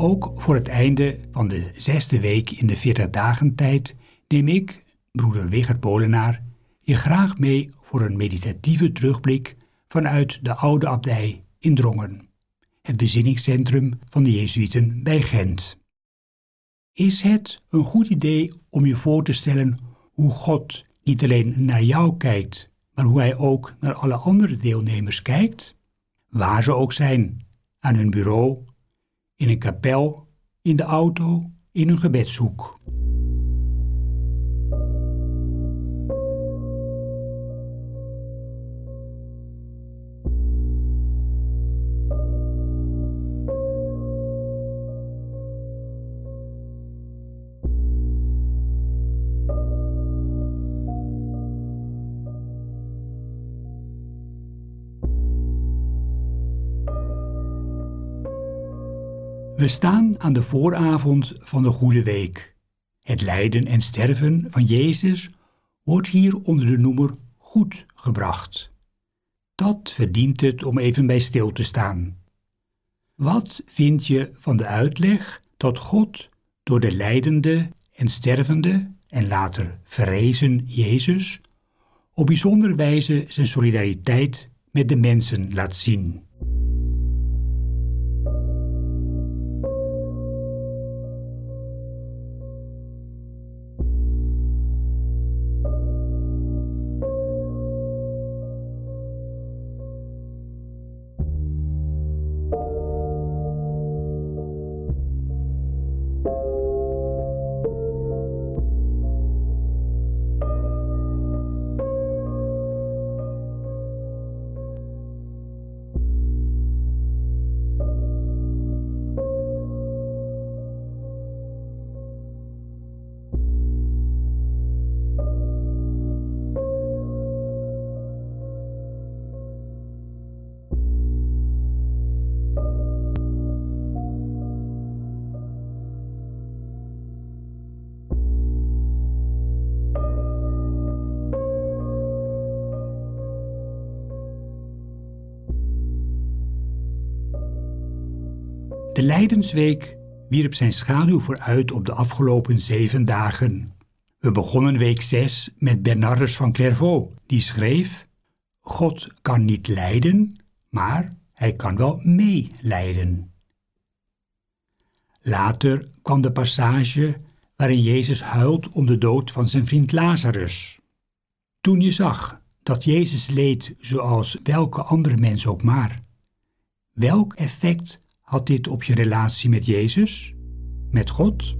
Ook voor het einde van de zesde week in de 40 dagen tijd neem ik, broeder Wigert Polenaar, je graag mee voor een meditatieve terugblik vanuit de oude abdij in Drongen, het bezinningscentrum van de Jezuïeten bij Gent. Is het een goed idee om je voor te stellen hoe God niet alleen naar jou kijkt, maar hoe hij ook naar alle andere deelnemers kijkt, waar ze ook zijn, aan hun bureau, in een kapel, in de auto, in een gebedshoek. We staan aan de vooravond van de Goede Week. Het lijden en sterven van Jezus wordt hier onder de noemer goed gebracht. Dat verdient het om even bij stil te staan. Wat vind je van de uitleg dat God door de lijdende en stervende en later verrezen Jezus op bijzondere wijze zijn solidariteit met de mensen laat zien? De Lijdensweek wierp zijn schaduw vooruit op de afgelopen zeven dagen. We begonnen week 6 met Bernardus van Clairvaux, die schreef: God kan niet lijden, maar hij kan wel meelijden. Later kwam de passage waarin Jezus huilt om de dood van zijn vriend Lazarus. Toen je zag dat Jezus leed zoals welke andere mens ook maar, welk effect had dit op je relatie met Jezus, met God?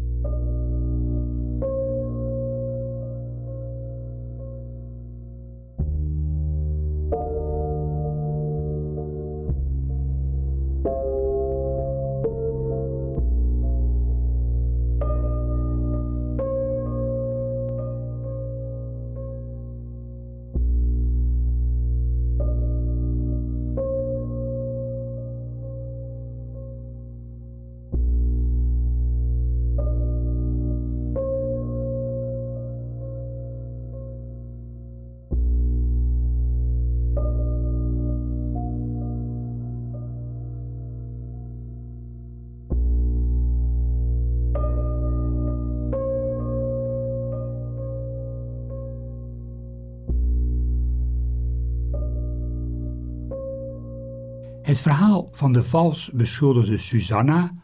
Het verhaal van de vals beschuldigde Susanna,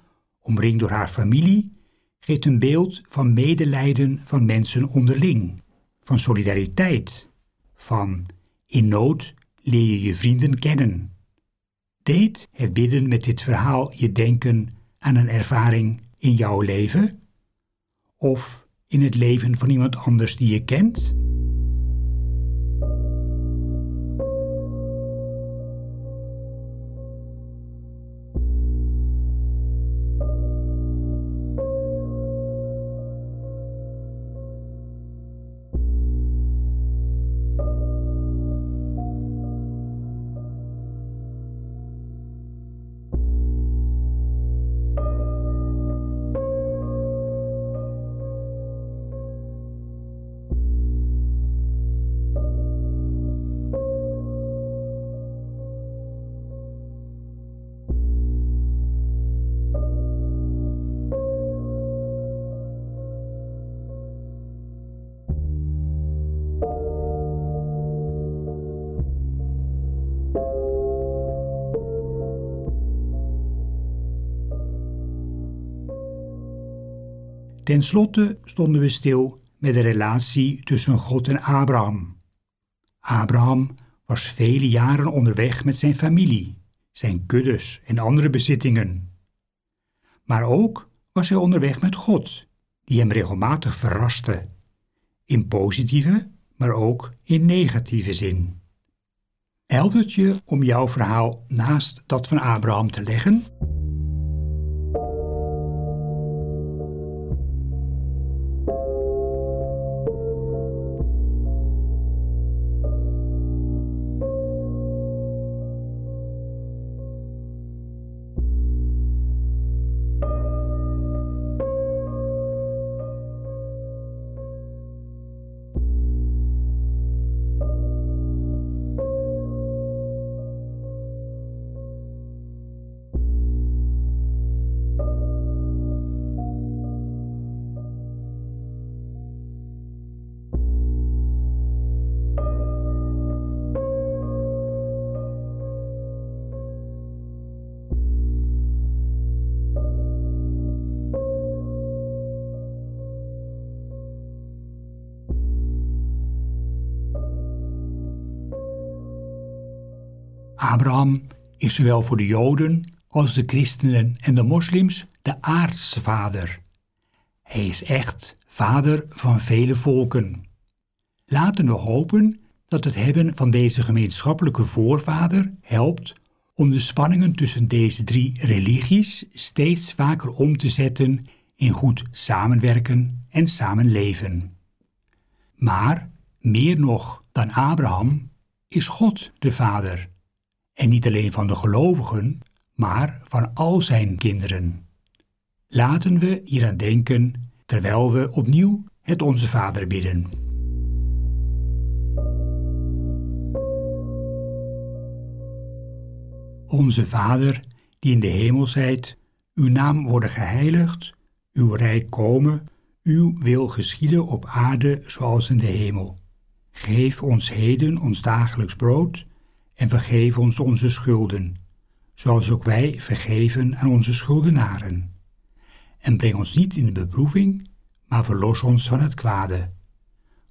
omringd door haar familie, geeft een beeld van medelijden van mensen onderling, van solidariteit, van in nood leer je je vrienden kennen. Deed het bidden met dit verhaal je denken aan een ervaring in jouw leven? Of in het leven van iemand anders die je kent? Ten slotte stonden we stil met de relatie tussen God en Abraham. Abraham was vele jaren onderweg met zijn familie, zijn kuddes en andere bezittingen. Maar ook was hij onderweg met God, die hem regelmatig verraste, in positieve, maar ook in negatieve zin. Helpt het je om jouw verhaal naast dat van Abraham te leggen? Abraham is zowel voor de Joden als de christenen en de moslims de aardse vader. Hij is echt vader van vele volken. Laten we hopen dat het hebben van deze gemeenschappelijke voorvader helpt om de spanningen tussen deze drie religies steeds vaker om te zetten in goed samenwerken en samenleven. Maar meer nog dan Abraham is God de Vader. En niet alleen van de gelovigen, maar van al zijn kinderen. Laten we hieraan denken terwijl we opnieuw het Onze Vader bidden. Onze Vader, die in de hemel zijt, uw naam worden geheiligd, uw rijk komen, uw wil geschieden op aarde zoals in de hemel. Geef ons heden ons dagelijks brood en vergeef ons onze schulden, zoals ook wij vergeven aan onze schuldenaren. En breng ons niet in de beproeving, maar verlos ons van het kwade.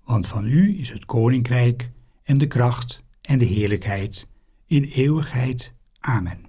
Want van u is het koninkrijk en de kracht en de heerlijkheid in eeuwigheid. Amen.